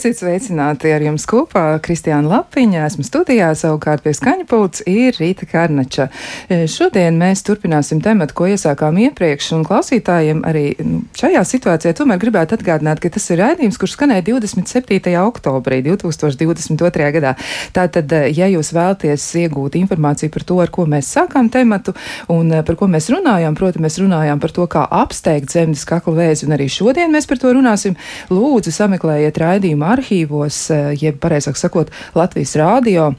Esiet sveicināti ar jums kopā. Kristiāna Lapiņa, esmu studijā, savukārt pie skaņa pults ir Rīta Karnača. E, šodien mēs turpināsim tematu, ko iesākām iepriekš, un klausītājiem arī nu, šajā situācijā tomēr gribētu atgādināt, ka tas ir raidījums, kurš skanēja 27. oktobrī 2022. gadā. Tātad, e, ja jūs vēlaties iegūt informāciju par to, ar ko mēs sākām tematu un e, par ko mēs runājām, proti, mēs runājām par to, kā apsteigt zemes kakla vēzi, un arī šodien mēs par to runāsim, lūdzu sameklējiet raidījumu arhīvos, eh, jeb pareizāk sakot, Latvijas rādio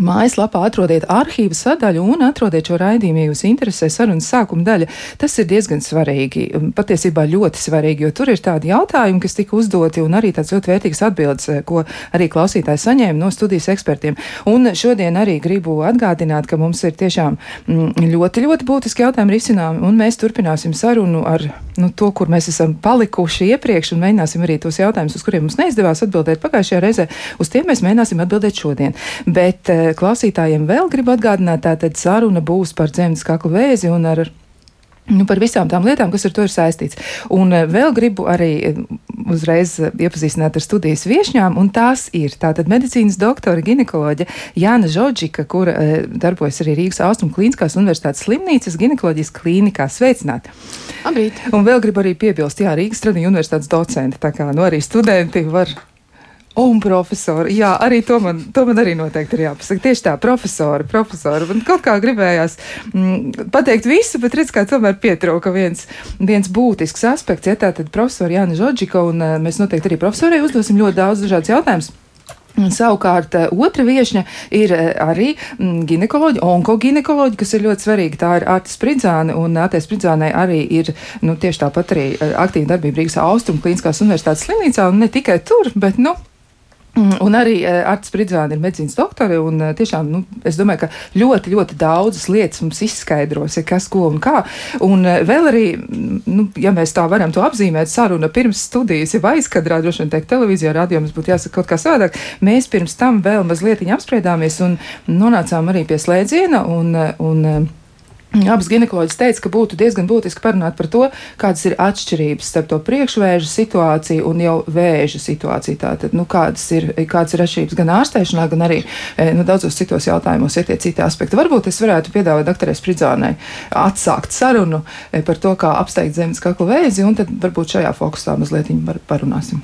Mājaslapā atrodiet arhīva sadaļu un atrodiet šo raidījumu, ja jūs interesē sarunas sākuma daļa. Tas ir diezgan svarīgi, patiesībā ļoti svarīgi, jo tur ir tādi jautājumi, kas tika uzdoti un arī tāds ļoti vērtīgs atbildes, eh, ko arī klausītāji saņēma no studijas ekspertiem. Un šodien arī gribu atgādināt, ka mums ir tiešām mm, ļoti, ļoti būtiski jautājumi risinām, un mēs turpināsim sarunu ar nu, to, kur mēs esam palikuši iepriekš, un mēģināsim arī tos jautājumus, uz kuriem mums neizdevās atbildēt pagājušajā reizē, uz tiem mēs mēģināsim atbildēt šodien. Bet, eh, klausītājiem vēl gribu atgādināt, tātad saruna būs par dzemdas kaklu vēzi un ar Nu, par visām tām lietām, kas ar to ir saistīts. Un uh, vēl gribu arī uh, uzreiz iepazīstināt ar studijas viesņām, un tās ir tātad medicīnas doktora ginekoloģa Jāna Žodžika, kura uh, darbojas arī Rīgas Austrum Klīniskās universitātes slimnīcas ginekoloģijas klīnikā. Sveicināti! Labrīt! Un vēl gribu arī piebilst, jā, Rīgas Tradiņu universitātes docenti, tā kā nu, arī studenti var Un profesori, jā, arī to man, to man arī noteikti ir jāpasaka. Tieši tā, profesori, profesori. Man kaut kā gribējās mm, pateikt visu, bet redz, kā tomēr pietrūka viens, viens būtisks aspekts. Ja tā tad profesori Jāna Žodžika, un uh, mēs noteikti arī profesorai uzdosim ļoti daudz dažādas jautājumus. Savukārt uh, otra viesņa ir uh, arī mm, ginekoloģija, onkoginekoloģija, kas ir ļoti svarīga. Tā ir Arta Spridzāne, un Arta Spridzānei arī ir nu, tieši tāpat arī aktīva darbība Rīgas Austrum Klīniskās universitātes slimnīcā, un ne tikai tur, bet, nu, un arī uh, Arts Spridzāne ir medicīnas doktore, un uh, tiešām, nu, es domāju, ka ļoti, ļoti daudzas lietas mums izskaidros, ja kas, ko un kā. Un uh, vēl arī, mm, nu, ja mēs tā varam to apzīmēt, saruna pirms studijas, jau aizkadrā, droši vien teikt, televīzijā, radio mums būtu jāsaka kaut kā savādāk, mēs pirms tam vēl mazliet apspriedāmies un nonācām arī pie slēdziena un, un Abas ginekoloģis teica, ka būtu diezgan būtiski parunāt par to, kādas ir atšķirības starp to priekšvēža situāciju un jau vēža situāciju. Tātad, nu, kādas, ir, kādas ir atšķirības gan ārstēšanā, gan arī eh, nu, daudzos citos jautājumos ir tie citi aspekti. Varbūt es varētu piedāvāt doktorai Spridzānai atsākt sarunu eh, par to, kā apsteigt zemes kakla vēzi, un tad varbūt šajā fokusā mazliet parunāsim.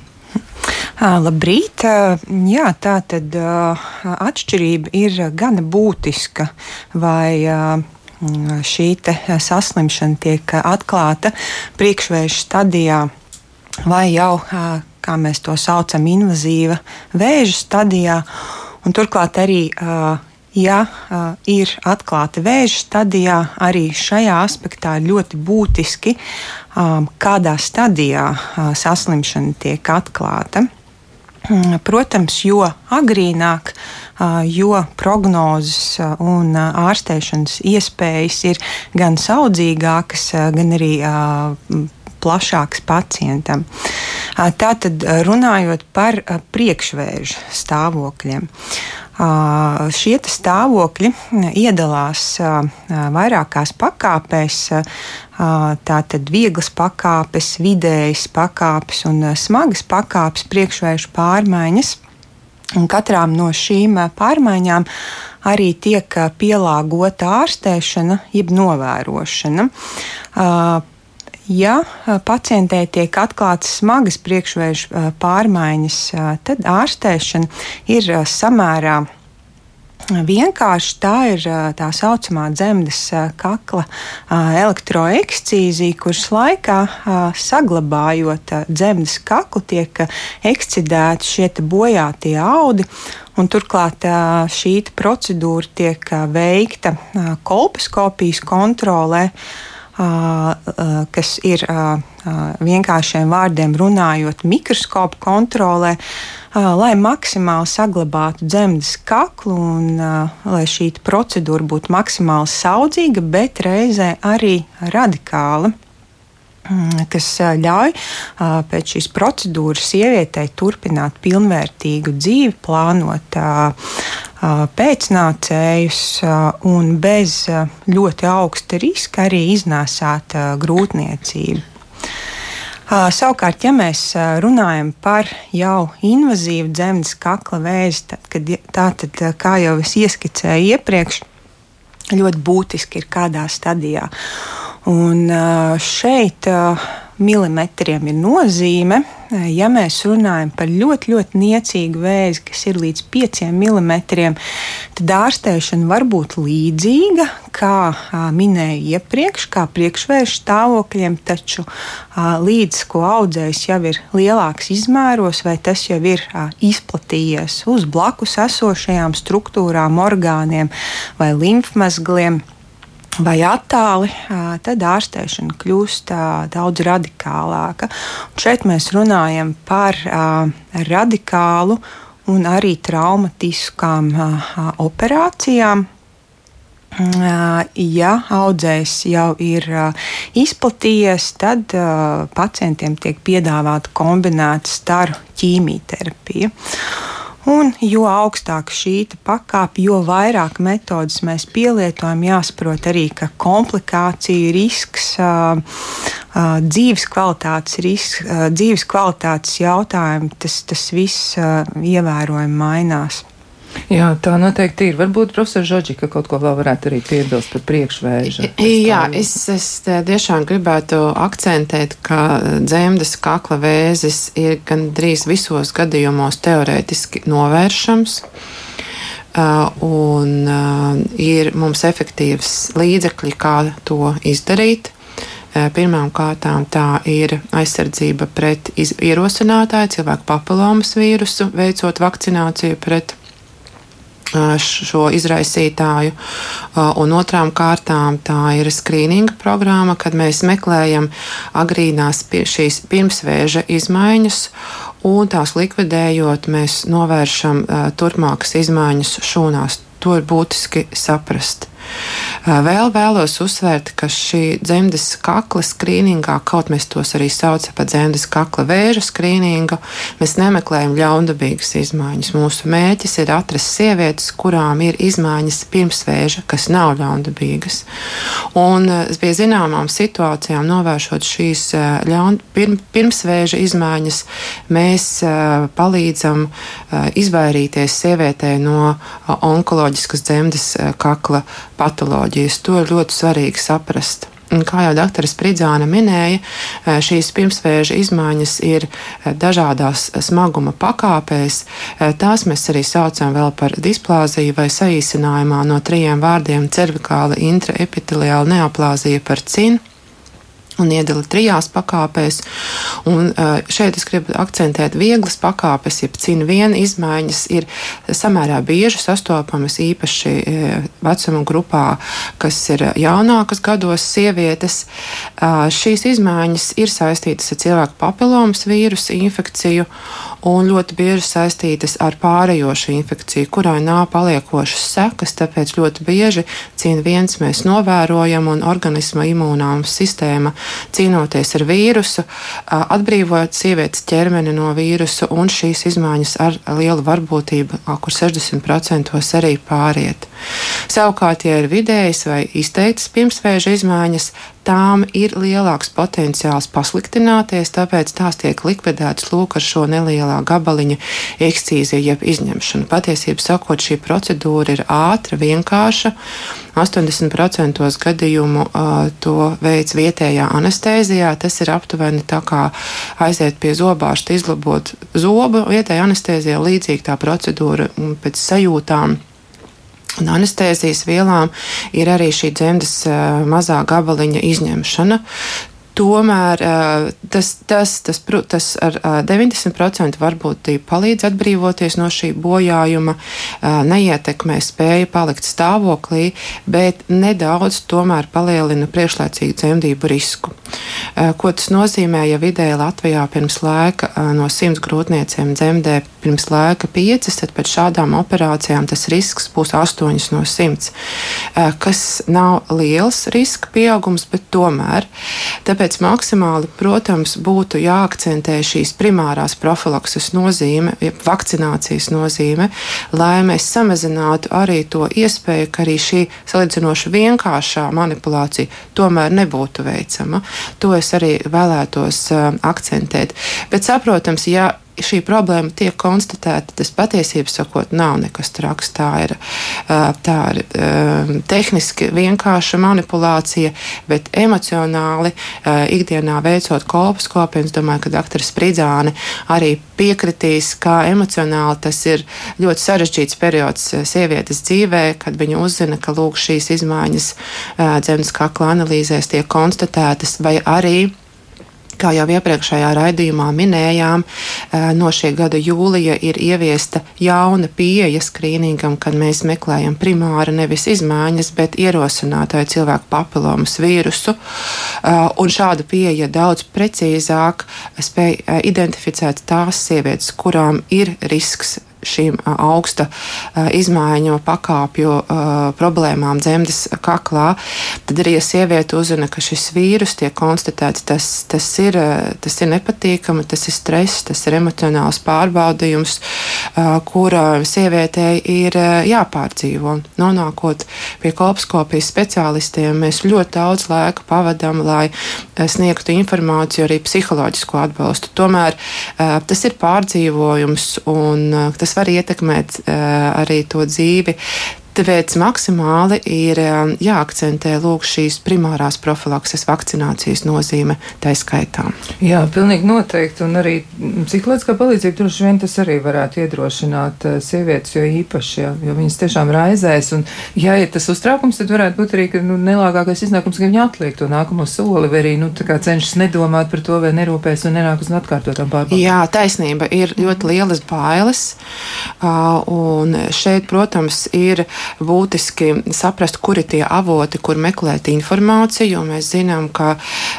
Labrīt! Jā, tā tad atšķirība ir gana būtiska. Vai šī saslimšana tiek atklāta priekšvēju stadijā vai jau, kā mēs to saucam, invazīva vēža stadijā. Un turklāt arī, ja ir atklāta vēža stadijā, arī šajā aspektā ļoti būtiski, kādā stadijā saslimšana tiek atklāta. Protams, jo agrīnāk, jo prognozes un ārstēšanas iespējas ir gan saudzīgākas, gan arī plašāks pacientam. Tātad runājot par priekšvēža stāvokļiem. Šie stāvokļi iedalās vairākās pakāpēs. Tātad vieglas pakāpes, vidējas pakāpes un smagas pakāpes priekšvēju pārmaiņas. Un katrām no šīm pārmaiņām arī tiek pielāgota ārstēšana, jeb novērošana. Ja pacientē tiek atklātas smagas priekšvēju pārmaiņas, tad ārstēšana ir samērā Vienkārši tā ir tā saucamā dzemdas kakla elektroekscīzija, kuras laikā saglabājot dzemdas kaklu, tiek ekscidēti šie bojātie audi. Un turklāt šī procedūra tiek veikta kolposkopijas kontrolē kas ir vienkāršiem vārdiem runājot, mikroskopu kontrolē, lai maksimāli saglabātu dzemdas kaklu un lai šī procedūra būtu maksimāli saudzīga, bet reizē arī radikāla kas ļauj pēc šīs procedūras sievietei turpināt pilnvērtīgu dzīvi, plānot pēcnācējus un bez ļoti augsta riska arī iznēsāt grūtniecību. Savukārt, ja mēs runājam par jau invazīvu dzemdas kakla vēzi, tad, kad, tā tad, kā jau es ieskicēju iepriekš, ļoti būtiski ir kādā stadijā. Un šeit milimetriem ir nozīme. Ja mēs runājam par ļoti, ļoti niecīgu vēzi, kas ir līdz 5 mm, tad ārstēšana var būt līdzīga, kā minēju iepriekš, kā priekšvēršu stāvokļiem, taču līdz ko audzējs jau ir lielāks izmēros, vai tas jau ir izplatījies uz blakus esošajām struktūrām, orgāniem vai limfmezgliem vai attāli, tad ārstēšana kļūst daudz radikālāka. Un šeit mēs runājam par radikālu un arī traumatiskām operācijām. Ja audzējs jau ir izplatījies, tad pacientiem tiek piedāvāta kombinēta staru ķīmijterapija. Un jo augstāka šī pakāpe, jo vairāk metodas mēs pielietojam, jāsaprot arī, ka komplikāciju risks, dzīves kvalitātes risks, dzīves kvalitātes jautājumi, tas, tas viss ievērojami mainās. Jā, tā noteikti ir. Varbūt profesor Žoģika kaut ko vēl varētu arī piebilst par priekšvēžu. Jā, es, es tiešām gribētu akcentēt, ka dzemdas kakla vēzis ir gandrīz visos gadījumos teorētiski novēršams. Uh, un uh, ir mums efektīvs līdzekļi, kā to izdarīt. Pirmām kārtām tā ir aizsardzība pret ierosinātāju cilvēku papilomas vīrusu, veicot vakcināciju pret šo izraisītāju. Un otrām kārtām tā ir skrīninga programma, kad mēs meklējam agrīnās šīs pirmsvēža izmaiņas. Un tās likvidējot, mēs novēršam turpmākas izmaiņas šūnās. To ir būtiski saprast. Vēl vēlos uzsvērt, ka šī dzemdes kakla skrīningā, kaut mēs tos arī saucam par dzemdes kakla vēža skrīningu, mēs nemeklējam ļaundabīgas izmaiņas. Mūsu mērķis ir atrast sievietes, kurām ir izmaiņas pirms vēža, kas nav ļaundabīgas. Un pie zināmām situācijām, novēršot šīs ļaun, pirm, pirmsvēža izmaiņas, mēs palīdzam izvairīties sievietē no onkoloģiskas dzemdes kakla patoloģijas. To ir ļoti svarīgi saprast. Un kā jau dr. Spridzāna minēja, eh, šīs pirmsvēža izmaiņas ir eh, dažādās smaguma pakāpēs. Eh, tās mēs arī saucam vēl par displāziju vai saīsinājumā no trijiem vārdiem cervikāla intraepiteliāla neaplāzija par cinu un iedala trijās pakāpēs. Un šeit es gribu akcentēt vieglas pakāpes, jeb cina viena izmaiņas ir samērā bieži sastopamas īpaši vecuma grupā, kas ir jaunākas gados sievietes. Šīs izmaiņas ir saistītas ar cilvēku papilomas vīrusu infekciju un ļoti bieži saistītas ar pārējošu infekciju, kurai nav paliekošas sekas, tāpēc ļoti bieži cīna viens mēs novērojam un organisma imūnā sistēma cīnoties ar vīrusu, atbrīvojot sievietes ķermeni no vīrusu, un šīs izmaiņas ar lielu varbūtību, kur 60% arī pāriet. Savukārt, ja ir vidējas vai izteiktas pirmsvēža izmaiņas, tām ir lielāks potenciāls pasliktināties, tāpēc tās tiek likvidētas lūk ar šo nelielā gabaliņa ekscīziju, jeb izņemšanu. Patiesībā sakot, šī procedūra ir ātra, vienkārša. 80% gadījumu uh, to veids vietējā anestēzijā. Tas ir aptuveni tā kā aiziet pie zobārsta, izlabot zobu. Vietējā anestēzijā līdzīgi tā procedūra pēc sajūtām un anestēzijas vielām ir arī šī dzemdas mazā gabaliņa izņemšana. Tomēr tas, tas, tas, tas ar 90% varbūt palīdz atbrīvoties no šī bojājuma, neietekmē spēju palikt stāvoklī, bet nedaudz tomēr palielina priekšlaicīgu dzemdību risku. Ko tas nozīmē, ja vidēji Latvijā pirms laika no 100 grūtniecēm dzemdē pirms laika 5, tad pēc šādām operācijām tas risks būs 8 no 100, kas nav liels riska pieaugums, bet tomēr. Tāpēc maksimāli, protams, būtu jāakcentē šīs primārās profilakses nozīme, vakcinācijas nozīme, lai mēs samazinātu arī to iespēju, ka arī šī salīdzinoši vienkāršā manipulācija tomēr nebūtu veicama. To es arī vēlētos uh, akcentēt. Bet, saprotams, ja šī problēma tiek konstatēta, tas patiesībā sakot, nav nekas traks. Tā ir, tā ir tehniski vienkārša manipulācija, bet emocionāli ikdienā veicot kolposkopiju, es domāju, ka dr. Spridzāne arī piekritīs, ka emocionāli tas ir ļoti sarežģīts periods sievietes dzīvē, kad viņa uzzina, ka lūk šīs izmaiņas dzemdas kakla analīzēs tiek konstatētas vai arī Kā jau iepriekšējā raidījumā minējām, eh, no šī gada jūlija ir ieviesta jauna pieeja skrīningam, kad mēs meklējam primāri nevis izmaiņas, bet ierosinātāju cilvēku papilomas vīrusu. Eh, un šāda pieeja daudz precīzāk spēj eh, identificēt tās sievietes, kurām ir risks šīm augsta izmaiņu pakāpju problēmām dzemdes kaklā, tad arī, ja sieviete uzzina, ka šis vīrus tiek konstatēts, tas, tas, ir, tas ir nepatīkami, tas ir stress, tas ir emocionāls pārbaudījums, kura sievietei ir jāpārdzīvo. Nonākot pie kolposkopijas speciālistiem, mēs ļoti daudz laika pavadām, lai sniegtu informāciju, arī psiholoģisku atbalstu. Tomēr tas ir pārdzīvojums un tas tas var ietekmēt uh, arī to dzīvi Tāpēc maksimāli ir um, jāakcentē lūk, šīs primārās profilakses vakcinācijas nozīme tā skaitā. Jā, pilnīgi noteikti. Un arī psiholoģiskā palīdzība droši vien tas arī varētu iedrošināt uh, sievietes, jo īpaši, jā, jo viņas tiešām raizēs. Un, ja ir tas uztraukums, tad varētu būt arī ka, nu, nelāgākais iznākums, ka viņi atliek to nākamo soli, vai arī nu, cenšas nedomāt par to, vai nerūpēs un nenāk uz atkārtotām pārbaudēm. Jā, taisnība ir ļoti lielas bailes. Uh, un šeit, protams, ir būtiski saprast, kuri tie avoti, kur meklēt informāciju, jo mēs zinām, ka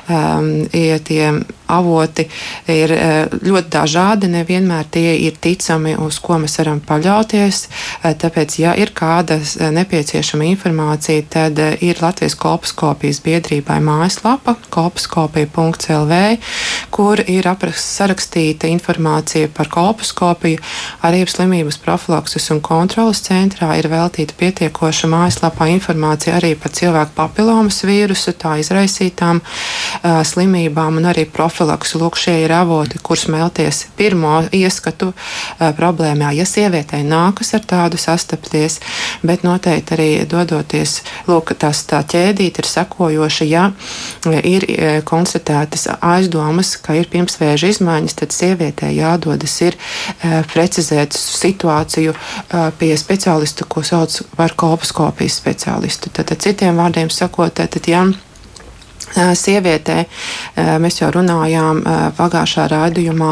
um, tie avoti ir uh, ļoti dažādi, nevienmēr tie ir ticami, uz ko mēs varam paļauties. Uh, tāpēc, ja ir kāda uh, nepieciešama informācija, tad ir Latvijas kolposkopijas biedrībai mājaslapa kolposkopija.lv, kur ir sarakstīta informācija par kolposkopiju, arī slimības profilakses un kontrolas centrā ir veltīta sniegta pietiekoša mājaslapā informācija arī par cilvēku papilomas vīrusu, tā izraisītām uh, slimībām un arī profilaksu. Lūk, šie ir avoti, kur smelties pirmo ieskatu uh, problēmā. Ja sievietei nākas ar tādu sastapties, bet noteikti arī dodoties, lūk, tas tā ķēdīt ir sekojoša, ja ir konstatētas aizdomas, ka ir pirmsvēža izmaiņas, tad sievietei jādodas ir uh, precizēt situāciju uh, pie speciālista, ko sauc par kolposkopijas speciālistu. Tad, citiem vārdiem sakot, tad, ja Sievietē mēs jau runājām pagājušā rādījumā,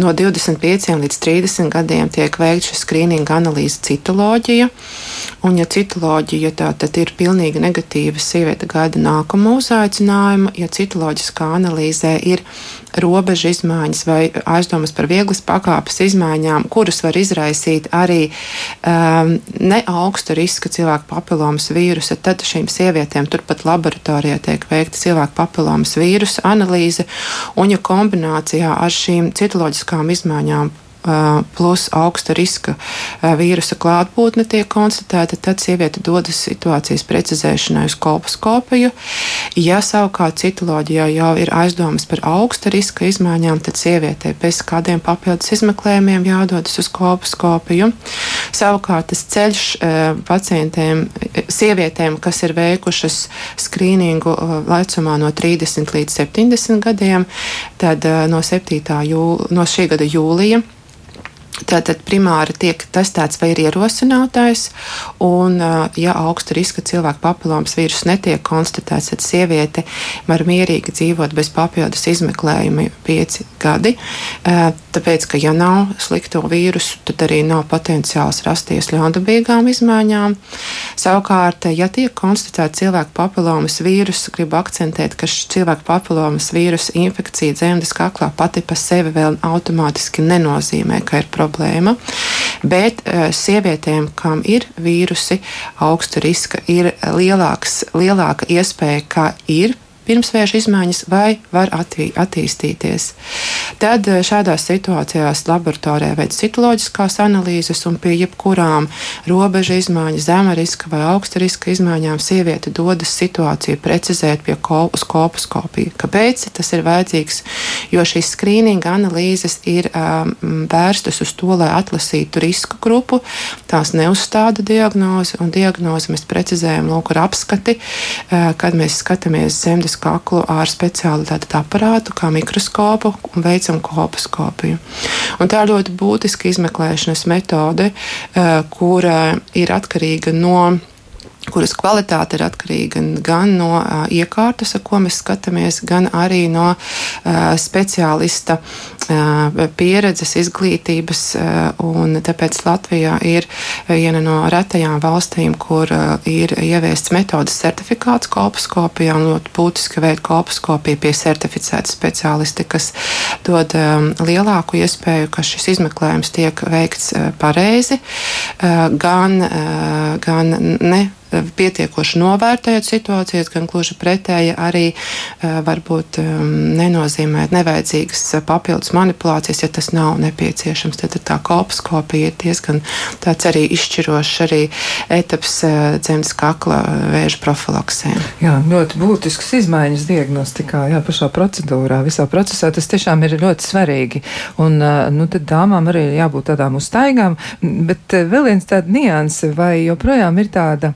no 25 līdz 30 gadiem tiek veikta šī skrīninga analīze citoloģija. Un, ja citoloģija tā tad ir pilnīgi negatīva, sieviete gaida nākamo uzaicinājumu. Ja citoloģiskā analīzē ir robežu izmaiņas vai aizdomas par vieglas pakāpes izmaiņām, kuras var izraisīt arī um, neaugsta riska cilvēku papilomas vīrusa, tad šīm sievietēm turpat laboratorijā tiek veikta cilvēku papilomas vīrusa analīze, un ja kombinācijā ar šīm citoloģiskām izmaiņām plus augsta riska vīrusa klātbūtne tiek konstatēta, tad sieviete dodas situācijas precizēšanai uz kolposkopiju. Ja savukārt citoloģijā jau ir aizdomas par augsta riska izmaiņām, tad sievietei bez kādiem papildus izmeklējumiem jādodas uz kolposkopiju. Savukārt tas ceļš pacientiem, sievietēm, kas ir veikušas skrīningu vecumā no 30 līdz 70 gadiem, tad no, 7. Jū, no šī gada jūlija Tātad primāri tiek testēts, vai ir ierosinātājs, un, ja augsta riska cilvēku papilomas vīrus netiek konstatēts, tad sieviete var mierīgi dzīvot bez papildus izmeklējuma pieci gadi. Tāpēc, ka ja nav slikto vīrusu, tad arī nav potenciāls rasties ļaundabīgām izmaiņām. Savukārt, ja tiek konstatēts cilvēku papilomas vīrus, gribu akcentēt, ka cilvēku papilomas vīrusa infekcija dzemdes kaklā pati pa sevi vēl automātiski nenozīmē, ka ir problēma problēma. Bet uh, sievietēm, kam ir vīrusi, augsta riska, ir lielāks, lielāka iespēja, ka ir pirmsvēža izmaiņas vai var attī, attīstīties. Tad eh, šādās situācijās laboratorijā veids citoloģiskās analīzes un pie jebkurām robeža izmaiņas, zema riska vai augsta riska izmaiņām sieviete dodas situāciju precizēt pie uz kolposkopiju. Kāpēc tas ir vajadzīgs? Jo šīs skrīninga analīzes ir um, vērstas uz to, lai atlasītu risku grupu, tās neuzstāda diagnozi, un diagnozi mēs precizējam lūk ar apskati, uh, kad mēs skatāmies zemdes uz kaklu ar speciālu aparātu, kā mikroskopu, un veicam kolposkopiju. Un tā ir ļoti būtiska izmeklēšanas metode, eh, kura ir atkarīga no kuras kvalitāte ir atkarīga gan no uh, iekārtas, ar ko mēs skatāmies, gan arī no uh, speciālista uh, pieredzes, izglītības. Uh, tāpēc Latvijā ir viena no retajām valstīm, kur uh, ir ieviests metodas certifikāts kolposkopijā un ļoti būtiska veida kolposkopija pie certificēta speciālisti, kas dod um, lielāku iespēju, ka šis izmeklējums tiek veikts uh, pareizi, uh, gan, uh, gan ne pietiekoši novērtējot situācijas, gan gluži pretēji arī eh, varbūt ehm, nenozīmēt nevajadzīgas papildus manipulācijas, ja tas nav nepieciešams. Tad tā kolposkopija ir diezgan tāds arī izšķirošs arī etaps eh, dzemdas kakla vēža profilaksē. Jā, ļoti būtisks izmaiņas diagnostikā, jā, pašā procedūrā, visā procesā tas tiešām ir ļoti svarīgi. Un, eh, nu, tad dāmām arī jābūt tādām uztaigām, bet vēl viens tāds nianses, vai joprojām ir tāda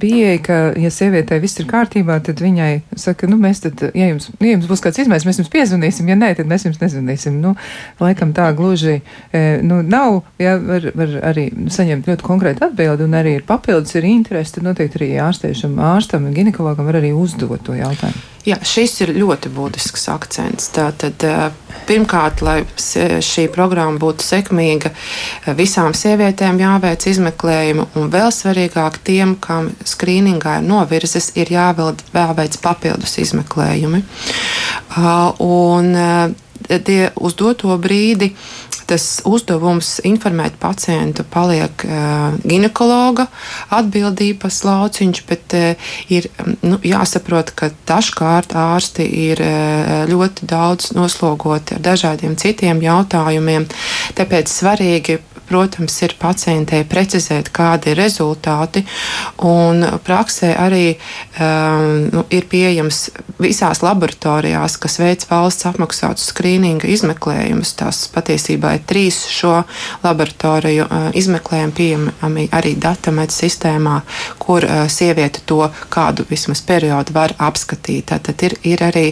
pieeja, ka, ja sievietei viss ir kārtībā, tad viņai saka, nu, mēs tad, ja jums, ja jums būs kāds izmaiņas, mēs jums piezvanīsim, ja nē, tad mēs jums nezvanīsim. Nu, laikam tā gluži, e, nu, nav, ja var, var arī saņemt ļoti konkrētu atbildi un arī ir papildus ir interesi, tad noteikti arī ārstēšam, ārstam un ginekologam var arī uzdot to jautājumu. Jā, šis ir ļoti būtisks akcents. Tātad, pirmkārt, lai šī programma būtu sekmīga, visām sievietēm jāveic izmeklējumi, un vēl svarīgāk tiem, kam skrīningā ir novirzes, ir jāveic papildus izmeklējumi. Un tie uz doto brīdi tas uzdevums informēt pacientu paliek uh, ginekologa atbildības lauciņš, bet uh, ir nu, jāsaprot, ka dažkārt ārsti ir uh, ļoti daudz noslogoti ar dažādiem citiem jautājumiem. Tāpēc svarīgi protams, ir pacientei precizēt, kādi ir rezultāti. Un praksē arī um, nu, ir pieejams visās laboratorijās, kas veic valsts apmaksātus skrīninga izmeklējumus. Tās patiesībā ir trīs šo laboratoriju uh, izmeklējumi pieejami arī datamet sistēmā, kur uh, sieviete to kādu vismaz periodu var apskatīt. Tad ir, ir arī,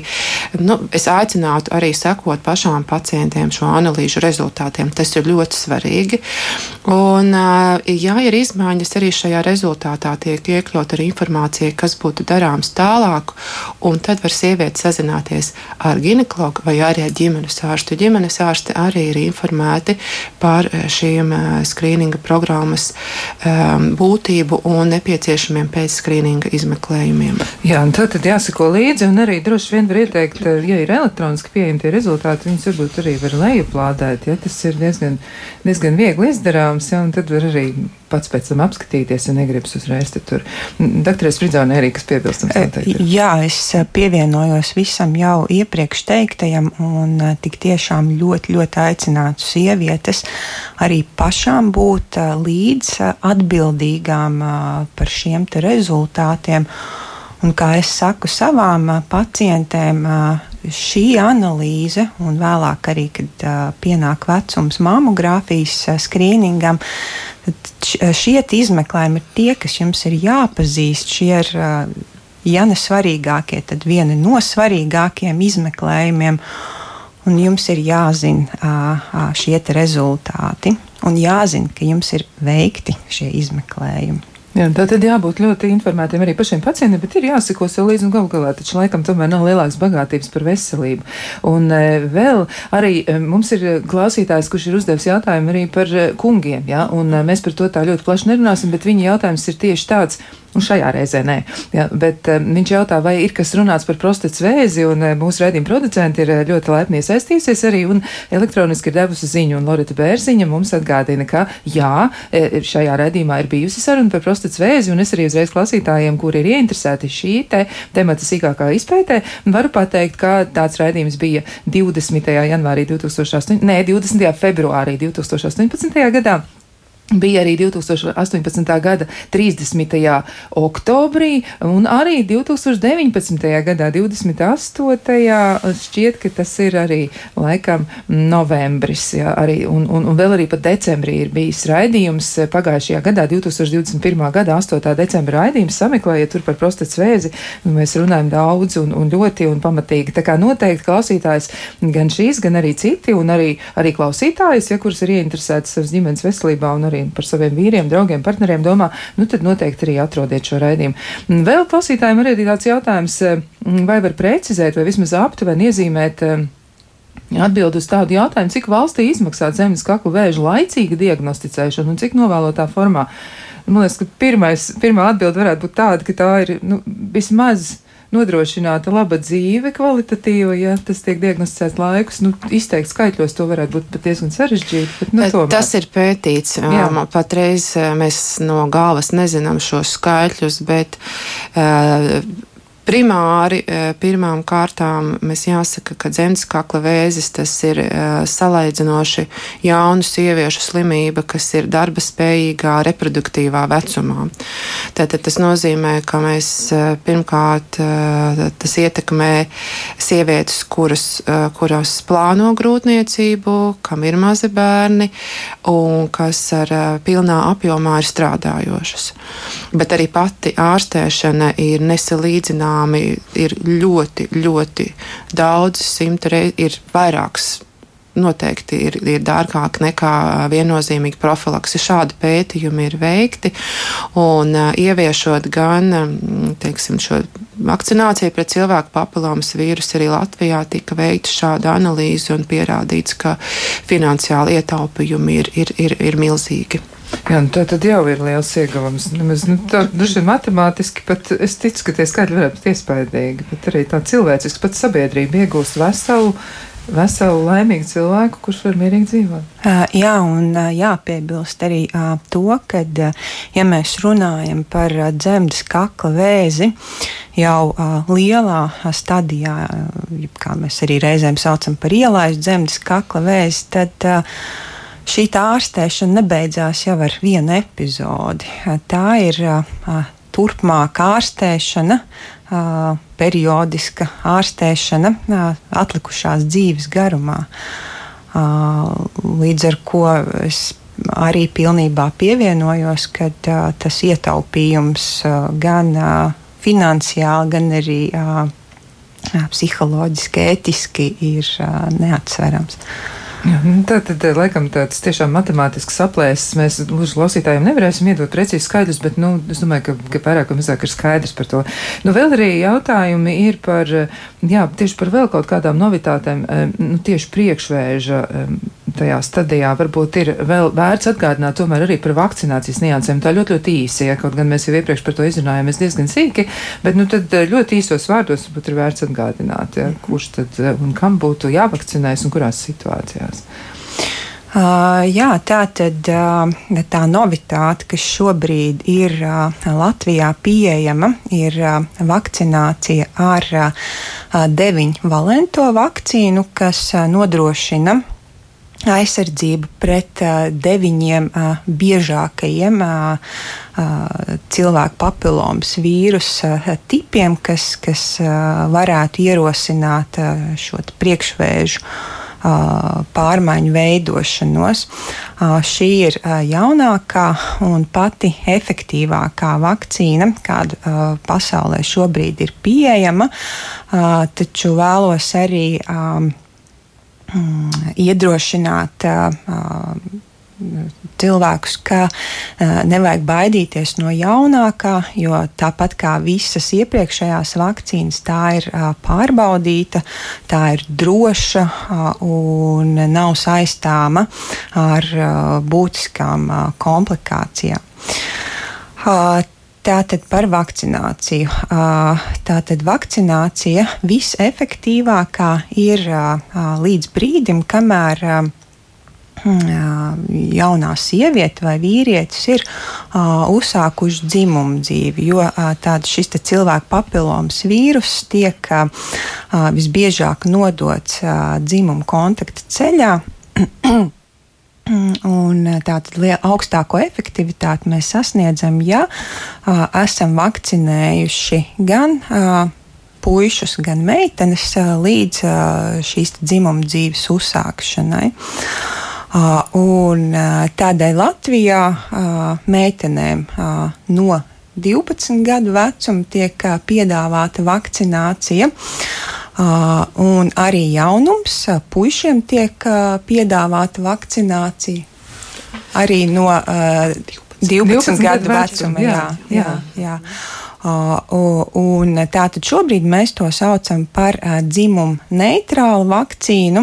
nu, es aicinātu arī sekot pašām pacientiem šo analīžu rezultātiem. Tas ir ļoti svarīgi. Un, ja ir izmaiņas, arī šajā rezultātā tiek iekļaut arī informācija, kas būtu darāms tālāk, un tad var sieviete sazināties ar ginekologu vai arī ar ģimenes ārstu. Ģimenes ārsti arī ir informēti par šīm skrīninga programmas būtību un nepieciešamiem pēc skrīninga izmeklējumiem. Jā, un tad, tad jāsako līdzi, un arī droši vien var ieteikt, ja ir elektroniski pieejami tie rezultāti, viņus varbūt arī var lejuplādēt, ja tas ir diezgan, diezgan viegli izdarāms, ja, un tad var arī pats pēc tam apskatīties, ja negribas uzreiz tur. Doktorēs Fridzāne arī, kas piebilstams noteikti. Ir. Jā, es pievienojos visam jau iepriekš teiktajam, un tik tiešām ļoti, ļoti aicinātu sievietes arī pašām būt līdz atbildīgām par šiem te rezultātiem. Un kā es saku savām pacientēm, šī analīze, un vēlāk arī, kad uh, pienāk vecums mammogrāfijas uh, skrīningam, šie izmeklējumi ir tie, kas jums ir jāpazīst. Šie ir, uh, ja ne svarīgākie, tad viena no svarīgākajiem izmeklējumiem. un jums ir jāzina šie rezultāti, un jāzina, ka jums ir veikti šie izmeklējumi. Jā, tā tad jābūt ļoti informētiem arī pašiem pacientiem, bet ir jāsako sev līdzi un galu galā, taču laikam tomēr nav lielākas bagātības par veselību. Un e, vēl arī e, mums ir klausītājs, kurš ir uzdevis jautājumu arī par e, kungiem, jā, un e, mēs par to tā ļoti plaši nerunāsim, bet viņa jautājums ir tieši tāds, Un šajā reizē nē. Ja, bet um, viņš jautā, vai ir kas runāts par prostatas vēzi, un uh, mūsu redzījuma producenti ir uh, ļoti laipni iesaistījusies arī un elektroniski ir devusi ziņu, un Lorita Bērziņa mums atgādina, ka jā, šajā redzījumā ir bijusi saruna par prostatas vēzi, un es arī uzreiz klausītājiem, kuri ir ieinteresēti šī te temata sīkākā izpētē, varu pateikt, ka tāds redzījums bija 20. janvārī 2008, nē, 20. februārī 2018. gadā. Bija arī 2018. gada 30. oktobrī, un arī 2019. gadā, 28. šķiet, ka tas ir arī laikam novembris, jā, arī, un, un, un vēl arī pat decembrī ir bijis raidījums pagājušajā gadā, 2021. gada 8. decembra raidījums, sameklējiet tur par prostatas vēzi, mēs runājam daudz un, un ļoti un pamatīgi. Tā kā noteikti klausītājs gan šīs, gan arī citi, un arī, arī klausītājs, ja kurus ir ieinteresēts savas ģimenes veselībā un arī arī par saviem vīriem, draugiem, partneriem domā, nu tad noteikti arī atrodiet šo raidījumu. Vēl klausītājiem arī tāds jautājums, eh, vai var precizēt vai vismaz aptuveni iezīmēt. Eh, Atbild uz tādu jautājumu, cik valstī izmaksā zemes kakla vēža laicīga diagnosticēšana un cik novēlotā formā. Man liekas, ka pirmais, pirmā atbilde varētu būt tāda, ka tā ir nu, vismaz nodrošināta laba dzīve, kvalitatīva, ja tas tiek diagnosticēts laikus. Nu, izteikt skaitļos to varētu būt pat diezgan sarežģīti. Bet, nu, tomēr. tas ir pētīts. Jā. Patreiz mēs no galvas nezinām šos skaitļus, bet. Uh, Primāri e, pirmām kārtām mēs jāsaka, ka dzemdas kakla vēzis tas ir e, salīdzinoši jaunu sieviešu slimība, kas ir darba spējīgā reproduktīvā vecumā. Tātad tas nozīmē, ka mēs e, pirmkārt tas ietekmē sievietes, kuras, kuras plāno grūtniecību, kam ir mazi bērni un kas ar pilnā apjomā ir strādājošas. Bet arī pati ārstēšana ir nesalīdzināma zināmi, ir ļoti, ļoti daudz, simti reizi, ir vairākas noteikti ir, ir dārgāk nekā viennozīmīgi profilakse. Šādi pētījumi ir veikti, un ieviešot gan teiksim, šo vakcināciju pret cilvēku papilomas vīrusu, arī Latvijā tika veikta šāda analīze un pierādīts, ka finansiāli ietaupījumi ir, ir, ir, ir milzīgi. Jā, nu tā tad jau ir liels ieguvums. Nemaz, nu, tā, duši matemātiski pat es ticu, ka tie skaitļi varētu būt iespaidīgi, bet arī tā cilvēciski pat sabiedrība iegūst veselu veselu, laimīgu cilvēku, kurš var mierīgi dzīvot. Uh, jā, un uh, jāpiebilst arī uh, to, ka, ja mēs runājam par dzemdas kakla vēzi, jau lielā stadijā, kā mēs arī reizēm saucam par ielaistu dzemdas kakla vēzi, tad šī ārstēšana nebeidzās jau ar vienu epizodi. Tā ir turpmāka ārstēšana, periodiska ārstēšana atlikušās dzīves garumā. Līdz ar to es arī pilnībā pievienojos, ka tas ietaupījums gan finansiāli, gan arī psiholoģiski, ētiski ir neatsverams. Jā, nu, tā tad, eh, laikam, tāds tiešām matemātisks aplēses. Mēs gluži klausītājiem nevarēsim iedot precīzi skaidrus, bet, nu, es domāju, ka, ka vairāk vai mazāk ir skaidrs par to. Nu, vēl arī jautājumi ir par, eh, jā, tieši par vēl kaut kādām novitātēm, eh, nu, tieši priekšvēža tajā stadijā. Varbūt ir vēl vērts atgādināt tomēr arī par vakcinācijas niansēm. Tā ļoti, ļoti īsi, ja kaut gan mēs jau iepriekš par to izrunājāmies diezgan sīki, bet, nu, tad ļoti īsos vārdos varbūt ir vērts atgādināt, ja, kurš tad un kam būtu jāvakcinēs un kurās situācijās. Uh, jā, tā tad uh, tā novitāte, kas šobrīd ir uh, Latvijā pieejama, ir vakcinācija ar deviņu valento vakcīnu, kas nodrošina aizsardzību pret deviņiem biežākajiem cilvēku papilomas vīrusu uh, tipiem, kas, kas varētu ierosināt šo priekšvēžu pārmaiņu veidošanos. Šī ir jaunākā un pati efektīvākā vakcīna, kāda pasaulē šobrīd ir pieejama, taču vēlos arī mm, iedrošināt cilvēkus, ka uh, nevajag baidīties no jaunākā, jo tāpat kā visas iepriekšējās vakcīnas, tā ir uh, pārbaudīta, tā ir droša uh, un nav saistāma ar būtiskām komplikācijām. Tātad par vakcināciju. Tātad vakcinācija visefektīvākā ir līdz brīdim, kamēr jaunā sieviete vai vīrietis ir uzsākuši dzimumu dzīvi, jo tāds šis cilvēku papilomas vīrus tiek visbiežāk nodots dzimumu kontakta ceļā. Un tātad augstāko efektivitāti mēs sasniedzam, ja uh, esam vakcinējuši gan uh, puikas, gan meitenes uh, līdz uh, šīs dzimuma dzīves uzsākšanai. Uh, Un tādēļ Latvijā meitenēm no 12 gadu vecuma tiek piedāvāta vakcinācija. Un arī jaunums, puišiem tiek piedāvāta vakcinācija. Arī no uh, 12, 12 gadu vecuma. Jā, jā, jā. jā. Un tātad šobrīd mēs to saucam par dzimumu neitrālu vakcīnu.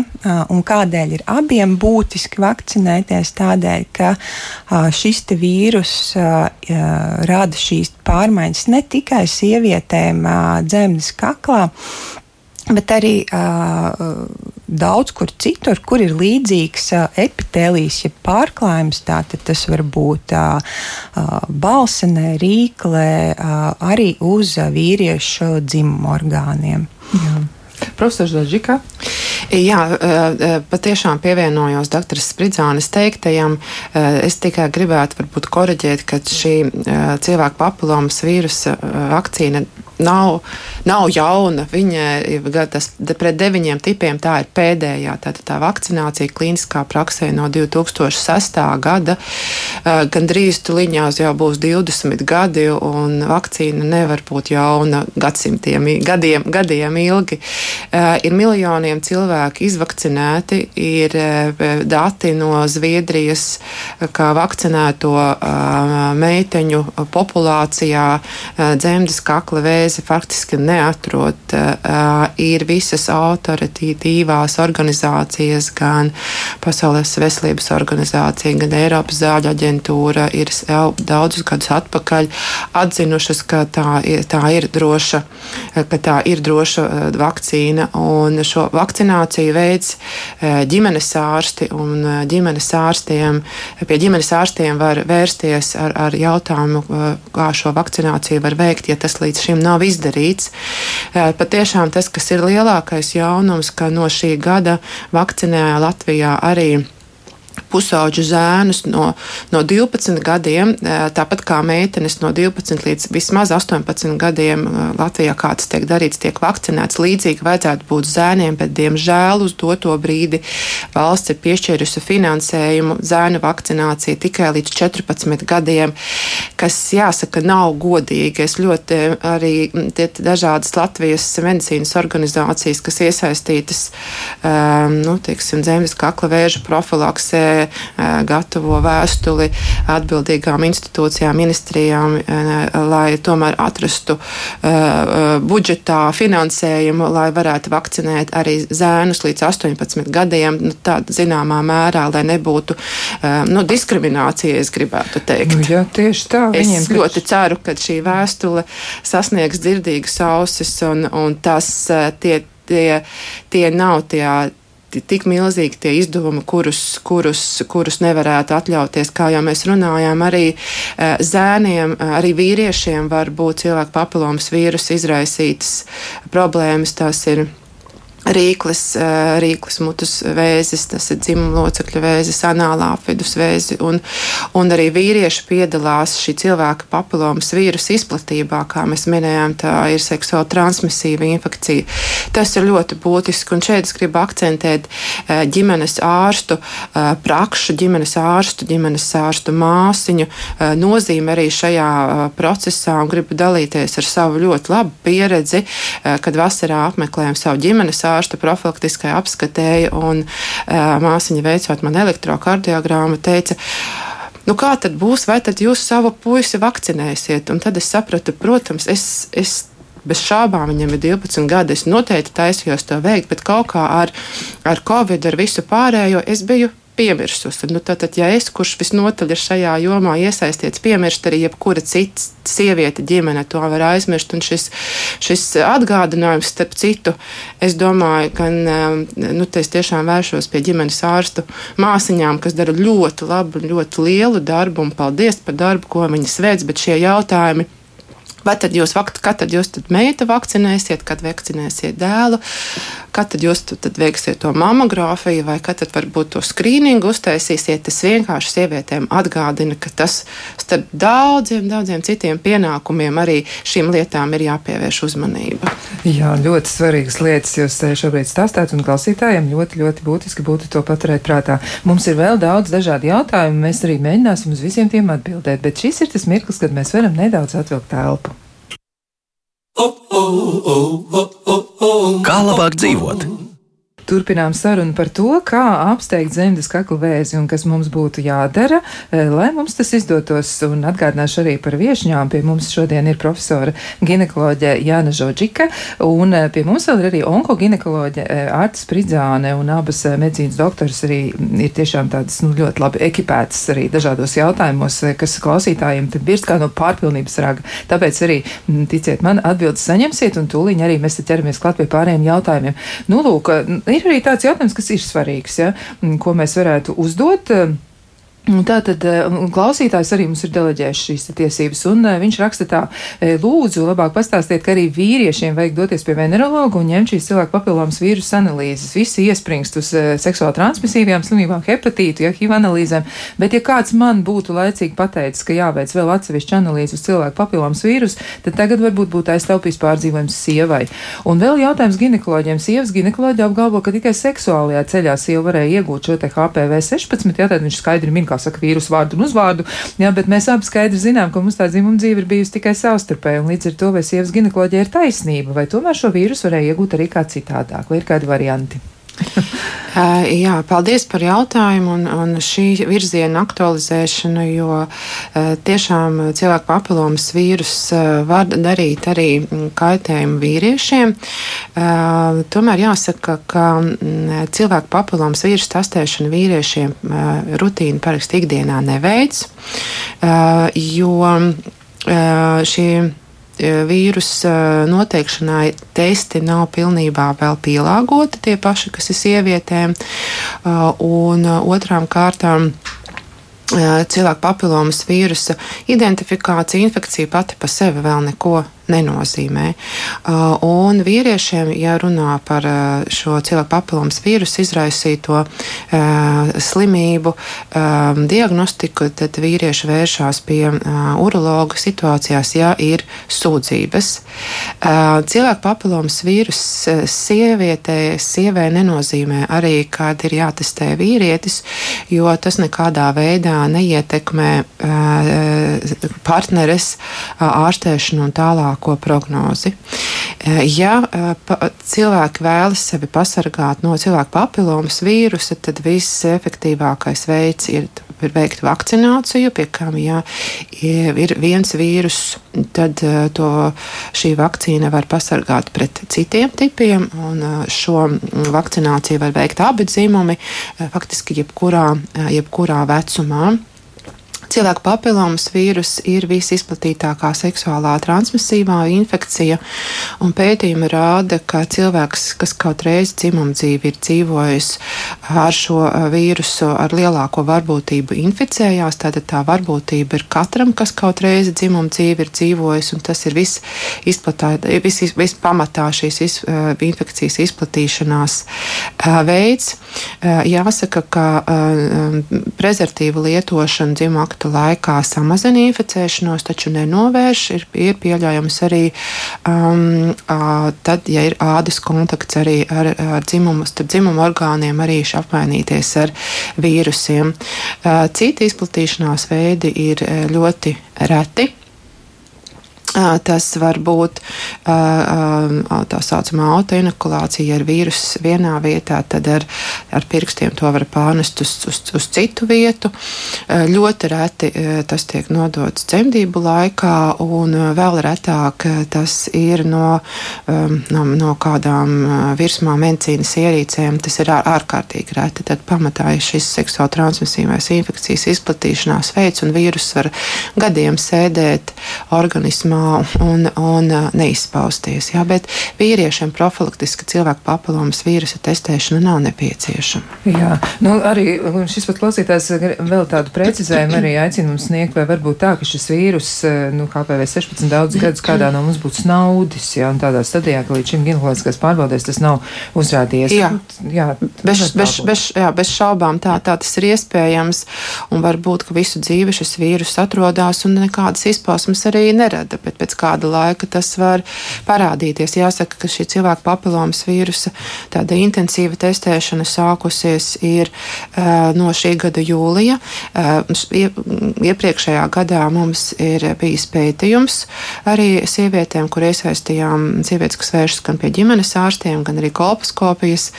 Un kādēļ ir abiem būtiski vakcinēties? Tādēļ, ka šis vīrus rada šīs pārmaiņas ne tikai sievietēm dzemdas kaklā, bet arī uh, daudz kur citur, kur ir līdzīgs epitēlijs, ja pārklājums, tātad tas var būt balsenē, rīklē, arī uz vīriešu dzimumu orgāniem. Jā. Profesors Dažika. Jā, patiešām pievienojos doktoras Spridzānes teiktajam. Es tikai gribētu varbūt koreģēt, ka šī cilvēku papilomas vīrusa vakcīna nav, nav jauna. Viņa tas, pret deviņiem tipiem tā ir pēdējā. Tātad tā vakcinācija klīniskā praksē no 2006. gada. Gan drīz tuliņās jau būs 20 gadi, un vakcīna nevar būt jauna gadsimtiem, gadiem, gadiem ilgi. Ir miljoniem cilvēku izvakcinēti, ir dati no Zviedrijas, kā vakcinēto meiteņu populācijā dzemdes kakla vēzi reizi faktiski neatrod, uh, ir visas autoritīvās organizācijas, gan Pasaules veselības organizācija, gan Eiropas zāļu aģentūra ir jau daudzus gadus atpakaļ atzinušas, ka tā ir, tā ir droša, ka tā ir droša vakcīna, un šo vakcināciju veids ģimenes ārsti, un ģimenes ārstiem, pie ģimenes ārstiem var vērsties ar, ar jautājumu, kā šo vakcināciju var veikt, ja tas līdz šim nav nav izdarīts. Patiešām tas, kas ir lielākais jaunums, ka no šī gada vakcinēja Latvijā arī pusauģu zēnus no, no 12 gadiem, tāpat kā meitenes no 12 līdz vismaz 18 gadiem Latvijā, kā tas tiek darīts, tiek vakcinēts. Līdzīgi vajadzētu būt zēniem, bet, diemžēl, uz doto brīdi valsts ir piešķīrusi finansējumu zēnu vakcināciju tikai līdz 14 gadiem, kas, jāsaka, nav godīgi. Es ļoti arī tie dažādas Latvijas medicīnas organizācijas, kas iesaistītas, um, nu, teiksim, zemes kakla vēža profilaksē, gatavo vēstuli atbildīgām institūcijām, ministrijām, lai tomēr atrastu budžetā finansējumu, lai varētu vakcinēt arī zēnus līdz 18 gadiem, nu, tādā zināmā mērā, lai nebūtu nu, diskriminācija, es gribētu teikt. Nu, jā, tieši tā. Es ļoti ceru, ka šī vēstule sasniegs dzirdīgas ausis un, un tas tie, tie, tie nav tie tik milzīgi tie izdevumi, kurus, kurus, kurus nevarētu atļauties. Kā jau mēs runājām, arī eh, zēniem, eh, arī vīriešiem var būt cilvēku papilomas vīrusu izraisītas problēmas. Tas ir rīklis, rīklis mutes vēzis, tas ir dzimuma locekļu vēzis, anālā apvidus vēzi, un, un arī vīrieši piedalās šī cilvēka papilomas vīrusu izplatībā, kā mēs minējām, tā ir seksuāli transmisīva infekcija. Tas ir ļoti būtiski, un šeit es gribu akcentēt ģimenes ārstu prakšu, ģimenes ārstu, ģimenes ārstu māsiņu nozīme arī šajā procesā, un gribu dalīties ar savu ļoti labu pieredzi, kad vasarā apmeklējam savu ģimenes ārstu ārsta profilaktiskai apskatēji, un māsiņa veicot man elektrokardiogrammu, teica, Nu, kā tad būs, vai tad jūs savu puisi vakcinēsiet? Un tad es sapratu, protams, es, es bez šābām viņam ir 12 gadi. Es noteikti taisījos to veikt, bet kaut kā ar, ar Covid, ar visu pārējo, es biju piemirsusi. Nu, tātad, ja es, kurš visnotaļ ir šajā jomā iesaistīts, piemirst arī jebkura cita sieviete ģimene, to var aizmirst. Un šis, šis atgādinājums, starp citu, es domāju, gan um, nu, es tiešām vēršos pie ģimenes ārstu māsiņām, kas dara ļoti labu, ļoti lielu darbu, un paldies par darbu, ko viņas veids, bet šie jautājumi Vai tad jūs, kad tad jūs tad meitu vakcinēsiet, kad vakcinēsiet dēlu, kad tad jūs tad veiksiet to mamogrāfiju, vai kad tad varbūt to skrīningu uztaisīsiet. Tas vienkārši sievietēm atgādina, ka tas starp daudziem, daudziem citiem pienākumiem arī šīm lietām ir jāpievērš uzmanība. Jā, ļoti svarīgas lietas jūs šobrīd stāstāt, un klausītājiem ļoti, ļoti būtiski būtu to paturēt prātā. Mums ir vēl daudz dažādu jautājumu, mēs arī mēģināsim uz visiem tiem atbildēt, bet šis ir tas mirklis, kad mēs varam nedaudz atvilkt telpu. Kā labāk dzīvot? Turpinām sarunu par to, kā apsteigt zemes kakla vēzi un kas mums būtu jādara, eh, lai mums tas izdotos. Un atgādināšu arī par viešņām. Pie mums šodien ir profesora ginekoloģe Jāna Žodžika, un eh, pie mums vēl ir arī onkoginekoloģe eh, Pridzāne, un abas medicīnas doktoras arī ir tiešām tādas nu, ļoti labi ekipētas arī dažādos jautājumos, kas klausītājiem tad birst kā no pārpilnības raga. Tāpēc arī, ticiet man, atbildes saņemsiet, un tūliņ arī mēs te ķeramies klāt pie pārējiem jautājumiem. Nu, lūk, ir ir arī tāds jautājums, kas ir svarīgs, ja, ko mēs varētu uzdot. Tā tad eh, klausītājs arī mums ir deleģējis šīs tiesības, un eh, viņš raksta tā, eh, lūdzu, labāk pastāstiet, ka arī vīriešiem vajag doties pie venerologa un ņemt šīs cilvēku papillomas vīrusu analīzes. Visi iespringst uz seksuāli transmisīvām slimībām, hepatītu, ja HIV analīzēm, bet ja kāds man būtu laicīgi pateicis, ka jāveic vēl atsevišķa analīze uz cilvēku papillomas vīrusu, tad tagad varbūt būtu aiztaupījis pārdzīvojums sievai. Un vēl jautājums ginekoloģiem. Sievas ginekoloģija apgalvo, ka tikai seksuālajā ceļā sieva varēja iegūt šo te HPV 16, ja tad viņš skaidri min, kā saka, vīrusu vārdu un uzvārdu, jā, bet mēs abi skaidri zinām, ka mums tā dzimuma dzīve ir bijusi tikai savstarpēja, un līdz ar to vai sievas ginekoloģija ir taisnība, vai tomēr šo vīrusu varēja iegūt arī kā citādāk, vai ir kādi varianti? Jā, paldies par jautājumu un, un šī virziena aktualizēšanu, jo tiešām cilvēku papilomas vīrus var darīt arī kaitējumu vīriešiem. Tomēr jāsaka, ka cilvēku papilomas vīrusu testēšana vīriešiem rutīna parasti ikdienā neveids, jo šī vīrusa noteikšanai testi nav pilnībā vēl pielāgoti tie paši, kas ir sievietēm. Un otrām kārtām cilvēku papilomas vīrusa identifikācija, infekcija pati pa sevi vēl neko nenozīmē. Uh, un vīriešiem, ja runā par uh, šo cilvēku papilomas vīrusu izraisīto uh, slimību um, diagnostiku, tad vīrieši vēršās pie urologa situācijās, ja ir sūdzības. Cilvēku papilomas vīrus sievietē, sievē nenozīmē arī, kad ir jātestē vīrietis, jo tas nekādā veidā neietekmē partneres ārstēšanu un tālāk labāko prognozi. Eh, ja eh, cilvēki vēlas sevi pasargāt no cilvēku papilomas vīrusa, tad viss efektīvākais veids ir ir veikt vakcināciju, pie kam, ja ir viens vīrus, tad eh, to, šī vakcīna var pasargāt pret citiem tipiem, un šo vakcināciju var veikt abi dzimumi, faktiski jebkurā, jebkurā vecumā. Cilvēku papilomas vīrus ir visizplatītākā seksuālā transmisīvā infekcija, un pētījumi rāda, ka cilvēks, kas kaut reizi dzimuma dzīvi ir dzīvojis ar šo vīrusu, ar lielāko varbūtību inficējās, tad tā varbūtība ir katram, kas kaut reizi dzimuma dzīvi ir dzīvojis, un tas ir viss vis, vis pamatā šīs iz, infekcijas izplatīšanās veids. Jāsaka, ka prezervatīvu lietošana dzimuma aktu laikā samazina inficēšanos, taču nenovērš. Ir, ir pieļaujams arī um, tad, ja ir ādas kontakts arī ar, ar dzimumu, starp dzimumu orgāniem, arī apmainīties ar vīrusiem. Citi izplatīšanās veidi ir ļoti reti. Tas var būt tā saucamā autoinokulācija ar vīrusu vienā vietā, tad ar, ar pirkstiem to var pārnest uz, uz, uz citu vietu. Ļoti reti tas tiek nodots dzemdību laikā, un vēl retāk tas ir no, no, no kādām virsmā medicīnas ierīcēm. Tas ir ārkārtīgi reti. Tad pamatā ir šis seksuāli transmisīvais infekcijas izplatīšanās veids, un vīrus var gadiem sēdēt organismā un, un neizpausties. Jā, bet vīriešiem profilaktiski cilvēku papilomas vīrusa testēšana nav nepieciešama. Jā, nu arī šis pat klausītājs vēl tādu precizējumu arī aicina mums sniegt, vai varbūt tā, ka šis vīrus, nu, KPV 16 daudz gadus kādā no mums būtu snaudis, jā, un tādā stadijā, ka līdz šim ginekoloģiskās pārbaudēs tas nav uzrādījies. Jā, jā bez, bez, bez, jā, bez šaubām tā, tā tas ir iespējams, un varbūt, ka visu dzīvi šis vīrus atrodas un nekādas izpausmes arī nerada, bet pēc kāda laika tas var parādīties. Jāsaka, ka šī cilvēka papilomas vīrusa tāda intensīva testēšana sākusies ir uh, no šī gada jūlija. Uh, iepriekšējā gadā mums ir bijis pētījums arī sievietēm, kur iesaistījām sievietes, kas vēršas gan pie ģimenes ārstiem, gan arī kolposkopijas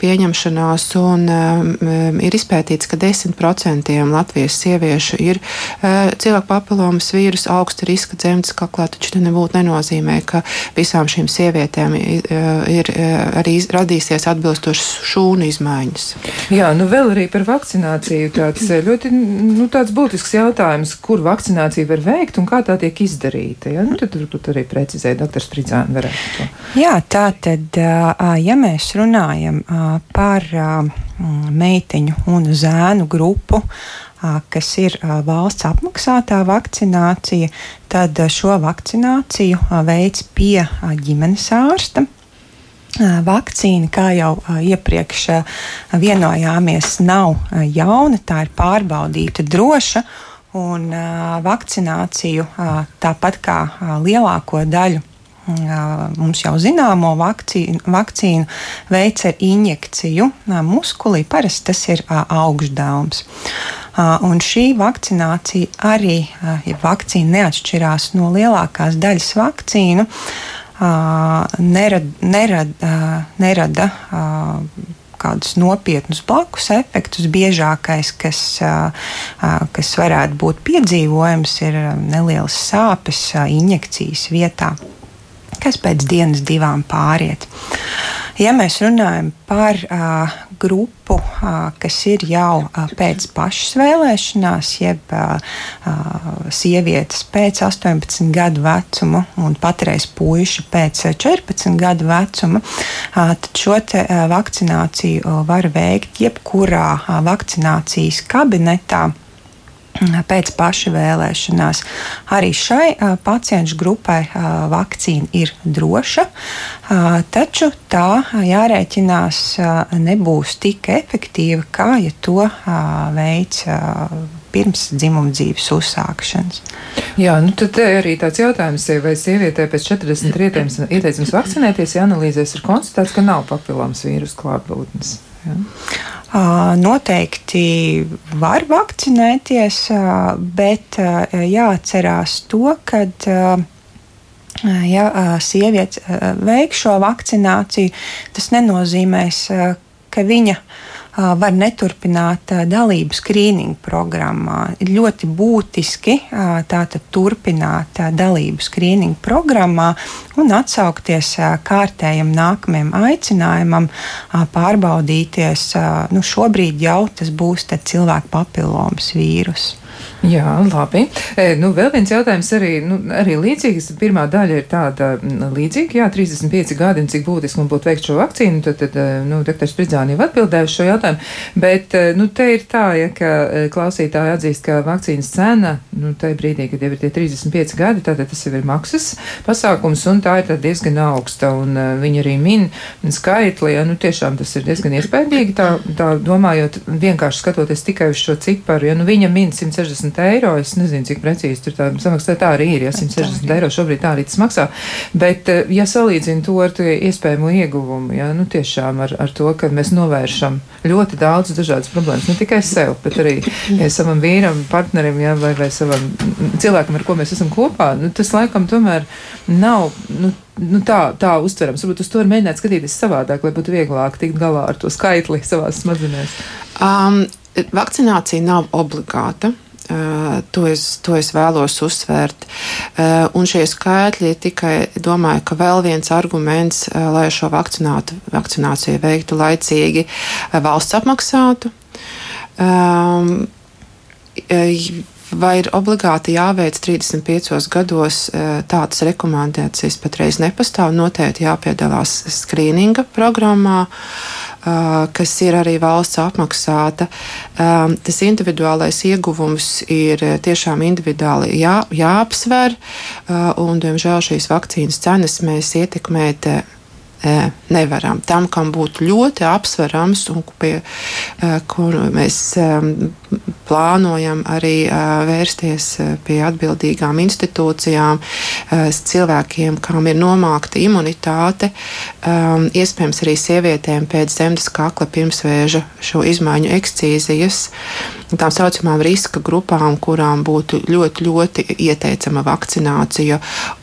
pieņemšanās, un um, ir izpētīts, ka 10% Latvijas sieviešu ir uh, cilvēku papilomas vīrusu augsta riska dzemdas kaklā, taču tas nebūtu nenozīmē, ka visām šīm sievietēm ir, ir arī radīsies atbilstošas šūnu izmaiņas. Jā, nu vēl arī par vakcināciju tāds ļoti nu, tāds būtisks jautājums, kur vakcinācija var veikt un kā tā tiek izdarīta. Ja? Nu, tad turbūt arī precizēja dr. Spridzāna varētu to. Jā, tā tad, ja mēs runājam par meiteņu un zēnu grupu, kas ir valsts apmaksātā vakcinācija, tad šo vakcināciju veids pie ģimenes ārsta. Vakcīna, kā jau iepriekš vienojāmies, nav jauna, tā ir pārbaudīta, droša. Un vakcināciju, tāpat kā lielāko daļu mums jau zināmo vakcīnu, vakcīnu veids ar injekciju muskulī. Parasti tas ir augšdevums. Un šī vakcinācija arī, ja vakcīna neatšķirās no lielākās daļas vakcīnu, nerad, nerad, nerada kādus nopietnus blakus efektus. Biežākais, kas, kas varētu būt piedzīvojams, ir nelielas sāpes injekcijas vietā kas pēc dienas divām pāriet. Ja mēs runājam par uh, grupu, uh, kas ir jau uh, pēc pašas vēlēšanās, jeb uh, sievietes pēc 18 gadu vecuma un patreiz puiši pēc 14 gadu vecuma, uh, tad šo te, uh, vakcināciju uh, var veikt jebkurā uh, vakcinācijas kabinetā pēc paša vēlēšanās. Arī šai uh, pacientu grupai uh, vakcīna ir droša, uh, taču tā jārēķinās nebūs tik efektīva, kā ja to veids. Pirms dzimuma dzīves uzsākšanas. Jā, nu tad arī tāds jautājums, vai sievietē pēc 40 ieteicams, ieteicams vakcinēties, ja analīzēs ir konstatēts, ka nav papilāms vīrusu klātbūtnes. Ja? Noteikti var vakcinēties, bet jāatcerās to, ka ja sieviete veiks šo vakcināciju, tas nenozīmēs, ka viņa var neturpināt dalību skrīningu programmā. Ir ļoti būtiski tātad turpināt dalību skrīningu programmā un atsaukties kārtējam nākamajam aicinājumam pārbaudīties. Nu, šobrīd jau tas būs cilvēku papilomas vīrus. Jā, labi. E, nu, vēl viens jautājums arī, nu, arī līdzīgs. Pirmā daļa ir tāda līdzīga, jā, 35 gadi un cik būtiski man būtu veikt šo vakcīnu. Tad, tad nu, doktors Spridzāni jau atbildēja uz šo jautājumu. Bet, nu, te ir tā, ja, ka klausītāji atzīst, ka vakcīnas cena, nu, tajā brīdī, kad jau ir tie 35 gadi, tātad tas jau ir maksas pasākums un tā ir diezgan augsta. Un viņi arī min skaitli, ja, nu, tiešām tas ir diezgan iespējīgi, tā, tā domājot, vienkārši skatoties tikai uz šo ciparu, ja, nu, viņa min 100 160 eiro. Es nezinu, cik precīzi tur tā samaksā. Tā arī ir, ja 160 eiro šobrīd tā arī tas maksā. Bet, eh, ja salīdzinu to ar iespējamo ieguvumu, ja, nu tiešām ar, ar to, ka mēs novēršam ļoti daudz dažādas problēmas, ne tikai sev, bet arī ja savam vīram, partnerim, ja, vai, vai savam cilvēkam, ar ko mēs esam kopā, nu, tas laikam tomēr nav. Nu, nu, tā, tā uztverams. Varbūt uz to var mēģināt skatīties savādāk, lai būtu vieglāk tikt galā ar to skaitli savā smadzenēs. Um, vakcinācija nav obligāta. Uh, to, es, to es vēlos uzsvērt. Uh, un šie skaitļi tikai domāju, ka vēl viens arguments, uh, lai šo vakcināciju veiktu laicīgi, uh, valsts apmaksātu. Vai ir obligāti jāveic 35 gados eh, tādas rekomendācijas patreiz nepastāv? Noteikti jāpiedalās skrīninga programmā, eh, kas ir arī valsts apmaksāta. Tas individuālais ieguvums ir tiešām individuāli jā, jāapsver, un, diemžēl, šīs vakcīnas cenas mēs ietekmēt nevaram. Tam, kam būtu ļoti apsverams un pie kur mēs plānojam arī vērsties pie atbildīgām institūcijām, cilvēkiem, kam ir nomākta imunitāte, iespējams arī sievietēm pēc zemes kakla pirmsvēža šo izmaiņu ekscīzijas, tām saucamām riska grupām, kurām būtu ļoti, ļoti ieteicama vakcinācija.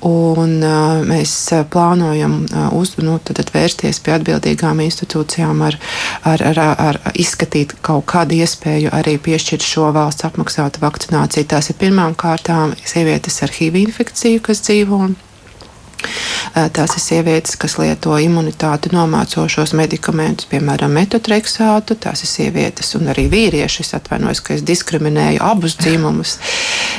Un mēs plānojam uz, nu, vērsties pie atbildīgām institūcijām ar, ar, ar, ar izskatīt kaut kādu iespēju arī piešķirt šo valsts apmaksātu vakcināciju. Tās ir pirmām kārtām sievietes ar HIV infekciju, kas dzīvo Tās ir sievietes, kas lieto imunitāti nomācošos medikamentus, piemēram, metotreksātu. Tās ir sievietes un arī vīrieši. Es atvainojos, ka es diskriminēju abus dzimumus.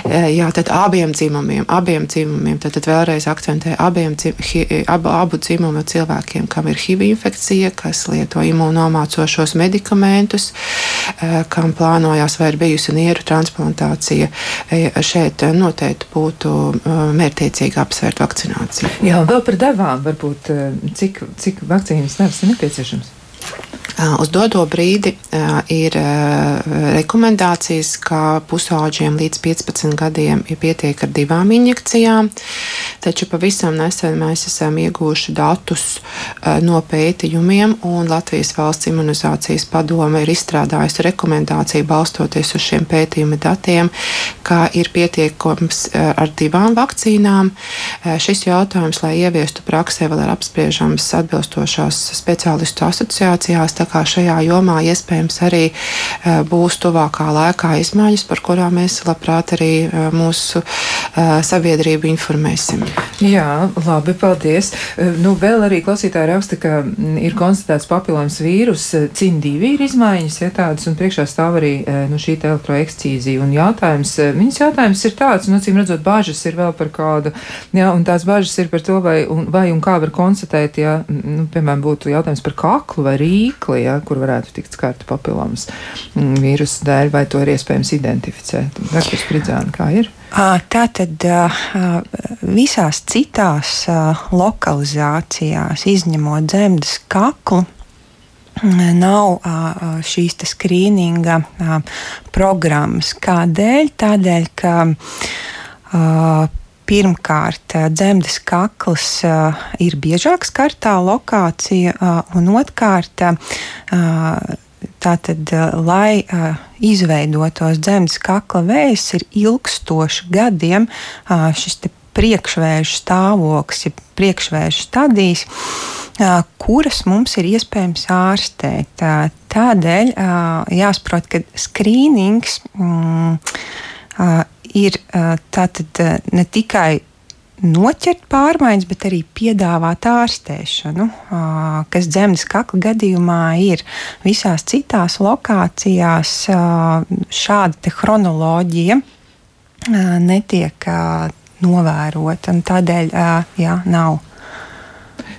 Jā, tad abiem dzimumiem, abiem dzimumiem, tad, tad vēlreiz akcentēju abiem hi, abu, abu dzimumu cilvēkiem, kam ir HIV infekcija, kas lieto imunomācošos medikamentus, kam plānojās vai ir bijusi nieru transplantācija. Šeit noteikti būtu mērķiecīgi apsvērt vakcināciju. Jā, un vēl par devām, varbūt cik, cik vakcīnas devas ir nepieciešams? Uz doto brīdi ir rekomendācijas, ka pusauģiem līdz 15 gadiem ir pietiek ar divām injekcijām, taču pavisam nesen mēs esam ieguvuši datus no pētījumiem, un Latvijas valsts imunizācijas padome ir izstrādājusi rekomendāciju balstoties uz šiem pētījuma datiem, ka ir pietiekams ar divām vakcīnām. Šis jautājums, lai ieviestu praksē, vēl ir apspriežams atbilstošās speciālistu asociācijās kā šajā jomā iespējams arī eh, būs tuvākā laikā izmaiņas, par kurām mēs labprāt arī eh, mūsu eh, sabiedrību informēsim. Jā, labi, paldies. Nu, vēl arī klausītāji raksta, ka mm, ir konstatēts papilons vīrus, CIN2 ir izmaiņas, ja tādas, un priekšā stāv arī nu, šī elektroekcīzija. Un jautājums, viņas jautājums ir tāds, nu, cīm redzot, bāžas ir vēl par kādu, jā, un tās bāžas ir par to, vai un, vai un kā var konstatēt, ja, nu, piemēram, būtu jautājums par kaklu vai rīkli ķīmijā, ja, kur varētu tikt skarta papilons mm, vīrusu dēļ, vai to ir iespējams identificēt. Dr. Spridzāna, kā ir? Tā tad visās citās lokalizācijās, izņemot dzemdas kaklu, nav šīs skrīninga programmas. Kādēļ? Tādēļ, ka pirmkārt, dzemdes kakls ir biežāk skartā lokācija, un otrkārt, tātad, lai izveidotos dzemdes kakla vējs, ir ilgstoši gadiem šis priekšvēju stāvoklis, ir priekšvēju stadijas, kuras mums ir iespējams ārstēt. Tādēļ jāsaprot, ka skrīnings mm, ir tātad ne tikai noķert pārmaiņas, bet arī piedāvāt ārstēšanu, kas dzemdas kakla gadījumā ir visās citās lokācijās. Šāda chronoloģija netiek novērota, un tādēļ jā, nav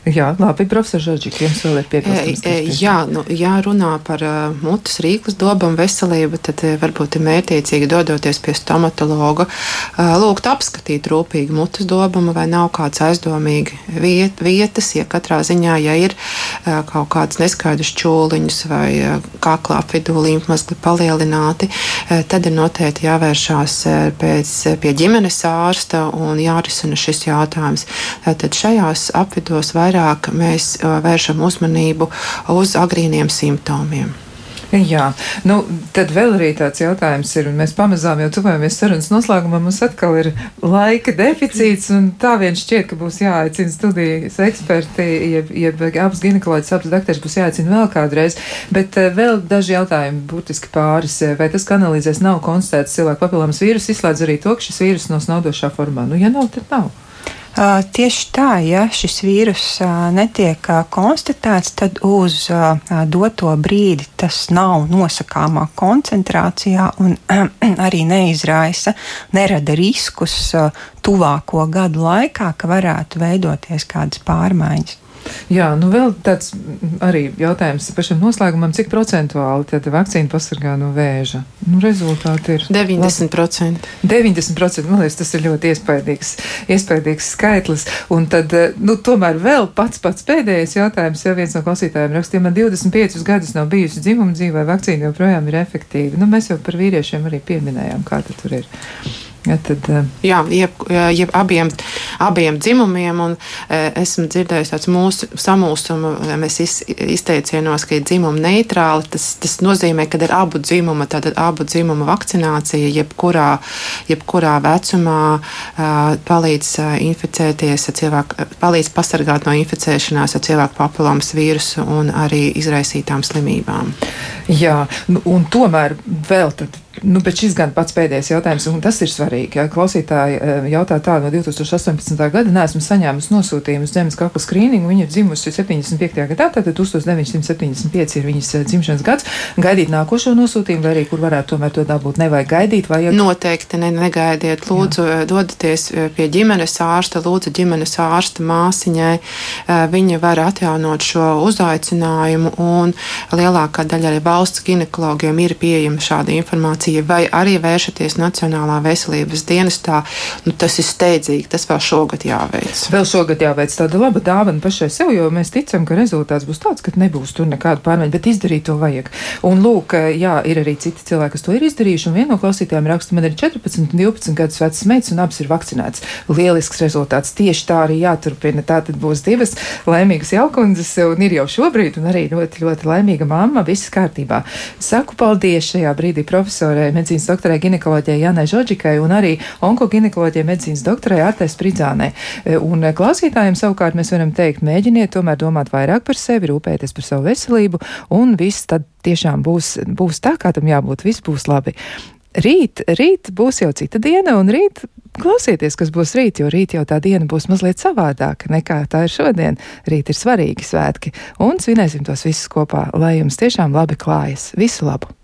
Jā, labi, profesor Žoģik, jums vēl ir piebilstams. E, e, jā, nu, jā, runā par uh, mutes rīklas dobumu veselību, tad uh, varbūt ir mērķiecīgi dodoties pie stomatologa, uh, lūgt apskatīt rūpīgi mutes dobumu, vai nav kāds aizdomīgi viet, vietas, ja katrā ziņā, ja ir uh, kaut kāds neskaidrs čūliņus vai uh, kaklā apvidū līmpmazgli palielināti, uh, tad ir noteikti jāvēršās uh, pēc, pie ģimenes ārsta un jārisina šis jautājums. Tad šajās apvidos vai vairāk mēs vēršam uzmanību uz agrīniem simptomiem. Jā, nu, tad vēl arī tāds jautājums ir, un mēs pamazām jau tuvojamies sarunas noslēgumam, mums atkal ir laika deficīts, un tā vien šķiet, ka būs jāaicina studijas eksperti, jeb, jeb abas ginekoloģis, abas dakteris būs jāaicina vēl kādreiz, bet vēl daži jautājumi, būtiski pāris, vai tas, ka analīzēs nav konstatēts cilvēku papilāmas vīrus, izslēdz arī to, ka šis vīrus nav snaudošā formā. Nu, ja nav, tad nav. Tieši tā, ja šis vīrus netiek konstatēts, tad uz doto brīdi tas nav nosakāmā koncentrācijā un arī neizraisa, nerada riskus tuvāko gadu laikā, ka varētu veidoties kādas pārmaiņas. Jā, nu vēl tāds arī jautājums pašam noslēgumam, cik procentuāli tad vakcīna pasargā no vēža? Nu, rezultāti ir 90%. 90%, man liekas, tas ir ļoti iespaidīgs, iespaidīgs skaitlis. Un tad, eh, nu, tomēr vēl pats pats pēdējais jautājums, ja viens no klausītājiem raksta, ja man 25 gadus nav bijusi dzimuma dzīvē, vakcīna joprojām ir efektīva. Nu, mēs jau par vīriešiem arī pieminējām, kā tas tur ir. Ja tad, uh... Jā, jeb, jeb abiem, abiem dzimumiem, un uh, esmu dzirdējis tādu mūsu samulsumu, mēs iz, izteicienos, ka ir dzimuma neitrāli. Tas, tas nozīmē, ka ir abu dzimuma, tātad abu dzimuma vakcinācija, jebkurā, jebkurā vecumā uh, palīdz inficēties, cilvēku, palīdz pasargāt no inficēšanās ar cilvēku papilomas vīrusu un arī izraisītām slimībām. Jā, nu, un tomēr vēl tad Nu, bet šis gan pats pēdējais jautājums, un tas ir svarīgi. Ja klausītāji eh, jautā tā no 2018. gada, neesmu saņēmusi nosūtījumu uz zemes kakla skrīningu. Viņa ir dzimusi 75. gadā, tātad 1975 ir viņas eh, dzimšanas gads. Gaidīt nākošo nosūtījumu, vai arī kur varētu tomēr to dabūt, nevajag gaidīt. Vajag... Noteikti ne, negaidiet. Lūdzu, Jā. Eh, dodieties pie ģimenes ārsta, lūdzu ģimenes ārsta māsiņai. Viņa var atjaunot šo uzaicinājumu, un lielākā daļa arī valsts ginekologiem ir pieejama šāda informācija informācija, vai arī vēršaties Nacionālā veselības dienestā, nu, tas ir steidzīgi, tas vēl šogad jāveic. Vēl šogad jāveic tāda laba dāvana pašai sev, jo mēs ticam, ka rezultāts būs tāds, ka nebūs tur nekāda pārmaiņa, bet izdarīt to vajag. Un lūk, jā, ir arī citi cilvēki, kas to ir izdarījuši, un viena no klausītājiem raksta, man ir 14, 12 gadus vecs meitas, un abas ir vakcinētas. Lielisks rezultāts. Tieši tā arī jāturpina. Tā tad būs divas laimīgas jaukundzes, un ir jau šobrīd, un arī ļoti, ļoti laimīga mamma, viss kārtībā. Saku paldies šajā brīdī profesorai profesorai, medicīnas doktorai, ginekoloģijai Janai Žoģikai un arī onkoginekoloģijai, medicīnas doktorai Artai Spridzānai. E, un klausītājiem savukārt mēs varam teikt, mēģiniet tomēr domāt vairāk par sevi, rūpēties par savu veselību, un viss tad tiešām būs, būs tā, kā tam jābūt, viss būs labi. Rīt, rīt būs jau cita diena, un rīt klausieties, kas būs rīt, jo rīt jau tā diena būs mazliet savādāka nekā tā ir šodien. Rīt ir svarīgi svētki, un svinēsim tos visus kopā, lai jums tiešām labi klājas. Visu labu!